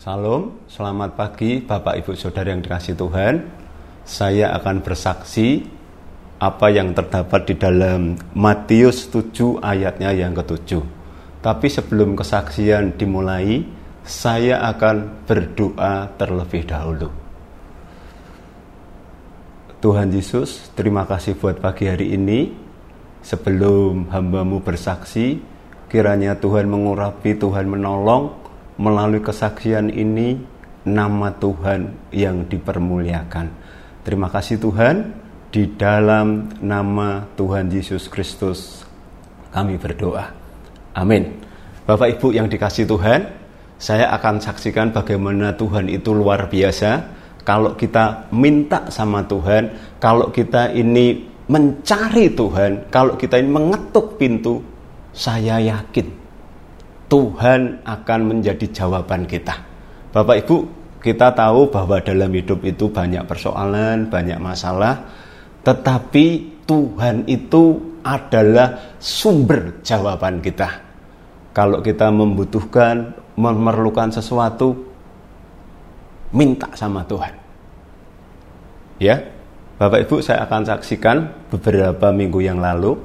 Salam, selamat pagi Bapak Ibu Saudara yang dikasih Tuhan. Saya akan bersaksi apa yang terdapat di dalam Matius 7 ayatnya yang ketujuh. Tapi sebelum kesaksian dimulai, saya akan berdoa terlebih dahulu. Tuhan Yesus, terima kasih buat pagi hari ini. Sebelum hambamu bersaksi, kiranya Tuhan mengurapi, Tuhan menolong, melalui kesaksian ini nama Tuhan yang dipermuliakan. Terima kasih Tuhan, di dalam nama Tuhan Yesus Kristus kami berdoa. Amin. Bapak Ibu yang dikasih Tuhan, saya akan saksikan bagaimana Tuhan itu luar biasa. Kalau kita minta sama Tuhan, kalau kita ini mencari Tuhan, kalau kita ini mengetuk pintu, saya yakin Tuhan akan menjadi jawaban kita. Bapak Ibu, kita tahu bahwa dalam hidup itu banyak persoalan, banyak masalah, tetapi Tuhan itu adalah sumber jawaban kita. Kalau kita membutuhkan, memerlukan sesuatu, minta sama Tuhan. Ya, Bapak Ibu, saya akan saksikan beberapa minggu yang lalu,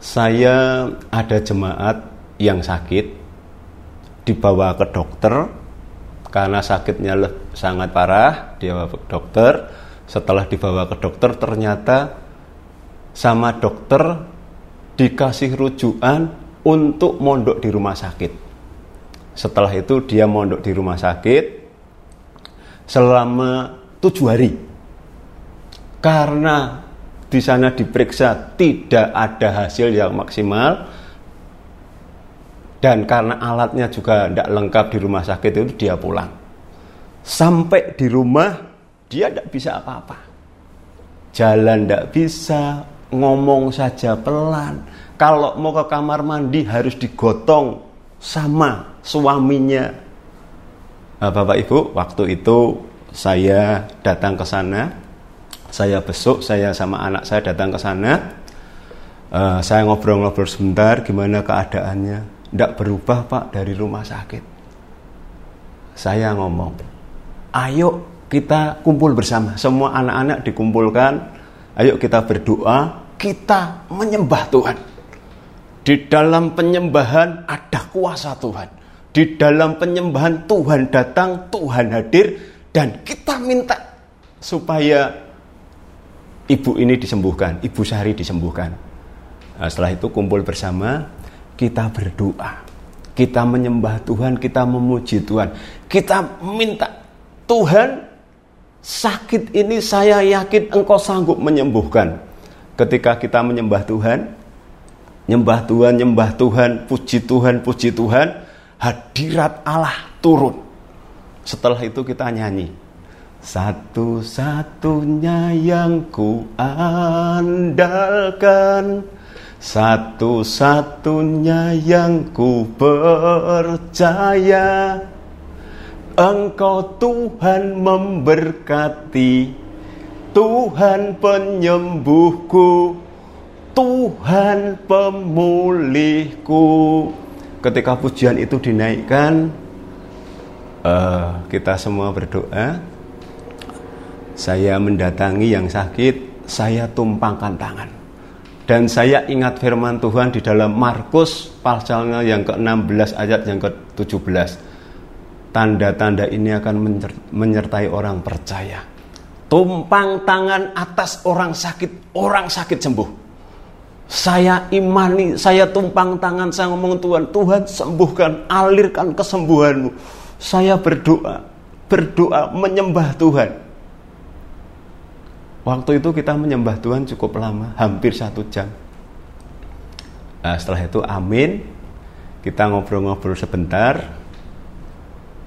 saya ada jemaat yang sakit dibawa ke dokter. Karena sakitnya sangat parah dia bawa ke dokter. Setelah dibawa ke dokter ternyata sama dokter dikasih rujukan untuk mondok di rumah sakit. Setelah itu dia mondok di rumah sakit selama tujuh hari. Karena di sana diperiksa tidak ada hasil yang maksimal dan karena alatnya juga tidak lengkap di rumah sakit itu dia pulang. Sampai di rumah dia tidak bisa apa-apa. Jalan tidak bisa ngomong saja pelan. Kalau mau ke kamar mandi harus digotong sama suaminya. Nah, Bapak Ibu waktu itu saya datang ke sana. Saya besok saya sama anak saya datang ke sana. Uh, saya ngobrol-ngobrol sebentar gimana keadaannya tidak berubah pak dari rumah sakit. Saya ngomong, ayo kita kumpul bersama. Semua anak-anak dikumpulkan, ayo kita berdoa, kita menyembah Tuhan. Di dalam penyembahan ada kuasa Tuhan. Di dalam penyembahan Tuhan datang, Tuhan hadir, dan kita minta supaya ibu ini disembuhkan, ibu Sari disembuhkan. Nah, setelah itu kumpul bersama, kita berdoa, kita menyembah Tuhan, kita memuji Tuhan, kita minta Tuhan sakit ini saya yakin engkau sanggup menyembuhkan. Ketika kita menyembah Tuhan, nyembah Tuhan, nyembah Tuhan, puji Tuhan, puji Tuhan, hadirat Allah turun. Setelah itu kita nyanyi. Satu-satunya yang ku andalkan satu-satunya yang ku percaya Engkau Tuhan memberkati Tuhan penyembuhku Tuhan pemulihku. Ketika pujian itu dinaikkan uh, Kita semua berdoa Saya mendatangi yang sakit Saya tumpangkan tangan dan saya ingat firman Tuhan di dalam Markus pasalnya yang ke-16 ayat yang ke-17. Tanda-tanda ini akan menyertai orang percaya. Tumpang tangan atas orang sakit, orang sakit sembuh. Saya imani, saya tumpang tangan, saya ngomong Tuhan, Tuhan sembuhkan, alirkan kesembuhanmu. Saya berdoa, berdoa menyembah Tuhan. Waktu itu kita menyembah Tuhan cukup lama, hampir satu jam. Nah, setelah itu amin, kita ngobrol-ngobrol sebentar.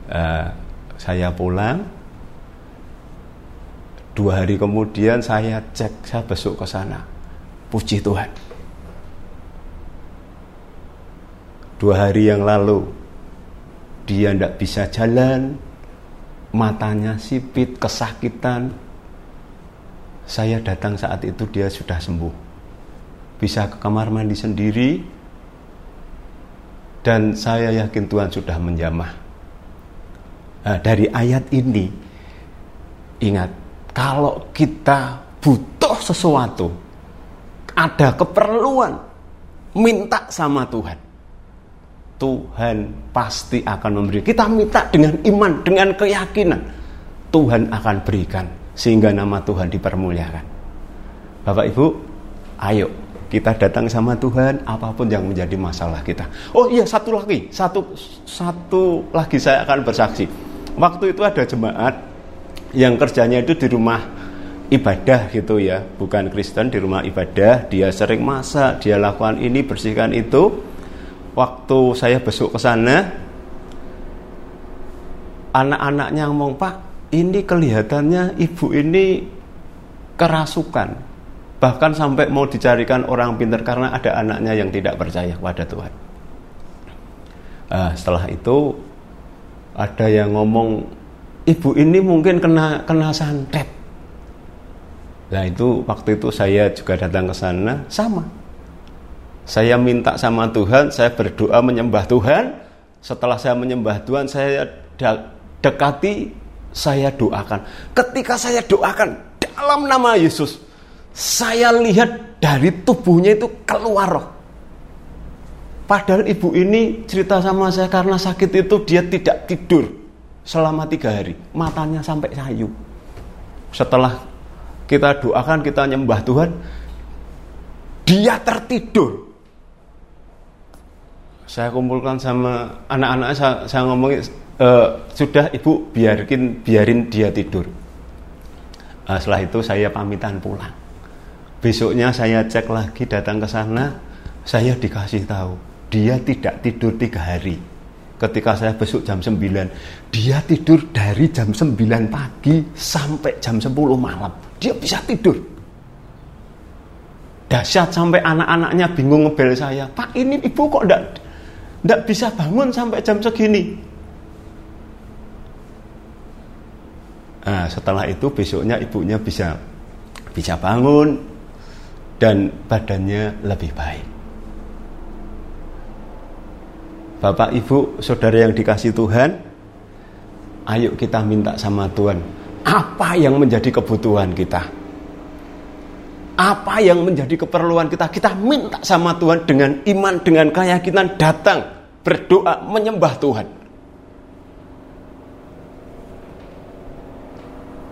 Uh, saya pulang. Dua hari kemudian saya cek, saya besok ke sana. Puji Tuhan. Dua hari yang lalu, dia tidak bisa jalan, matanya sipit, kesakitan, saya datang saat itu dia sudah sembuh. Bisa ke kamar mandi sendiri dan saya yakin Tuhan sudah menjamah. Nah, dari ayat ini, ingat, kalau kita butuh sesuatu, ada keperluan, minta sama Tuhan. Tuhan pasti akan memberi. Kita minta dengan iman, dengan keyakinan. Tuhan akan berikan sehingga nama Tuhan dipermuliakan. Bapak Ibu, ayo kita datang sama Tuhan apa pun yang menjadi masalah kita. Oh iya satu lagi, satu satu lagi saya akan bersaksi. Waktu itu ada jemaat yang kerjanya itu di rumah ibadah gitu ya, bukan Kristen di rumah ibadah, dia sering masak, dia lakukan ini, bersihkan itu. Waktu saya besok ke sana, anak-anaknya ngomong, "Pak, ini kelihatannya ibu ini kerasukan." Bahkan sampai mau dicarikan orang pintar karena ada anaknya yang tidak percaya kepada Tuhan. Nah, setelah itu ada yang ngomong ibu ini mungkin kena kena santet. Nah itu waktu itu saya juga datang ke sana sama. Saya minta sama Tuhan, saya berdoa menyembah Tuhan. Setelah saya menyembah Tuhan, saya dekati, saya doakan. Ketika saya doakan dalam nama Yesus, saya lihat dari tubuhnya itu keluar roh. Padahal ibu ini cerita sama saya karena sakit itu dia tidak tidur selama tiga hari. Matanya sampai sayu. Setelah kita doakan, kita nyembah Tuhan, dia tertidur. Saya kumpulkan sama anak-anak saya, saya ngomong e, sudah ibu biarkin biarin dia tidur. Nah, setelah itu saya pamitan pulang. Besoknya saya cek lagi datang ke sana, saya dikasih tahu dia tidak tidur tiga hari ketika saya besok jam 9 dia tidur dari jam 9 pagi sampai jam 10 malam dia bisa tidur dahsyat sampai anak-anaknya bingung ngebel saya pak ini ibu kok enggak enggak bisa bangun sampai jam segini nah setelah itu besoknya ibunya bisa bisa bangun dan badannya lebih baik Bapak, Ibu, saudara yang dikasih Tuhan, ayo kita minta sama Tuhan. Apa yang menjadi kebutuhan kita? Apa yang menjadi keperluan kita? Kita minta sama Tuhan dengan iman, dengan keyakinan datang, berdoa, menyembah Tuhan.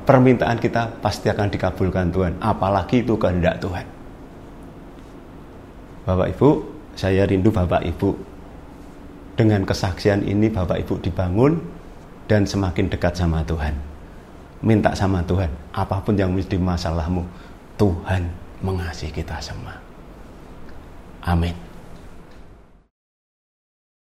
Permintaan kita pasti akan dikabulkan Tuhan, apalagi itu kehendak Tuhan. Bapak Ibu, saya rindu Bapak Ibu dengan kesaksian ini Bapak Ibu dibangun dan semakin dekat sama Tuhan. Minta sama Tuhan, apa pun yang menjadi masalahmu, Tuhan mengasihi kita semua. Amin.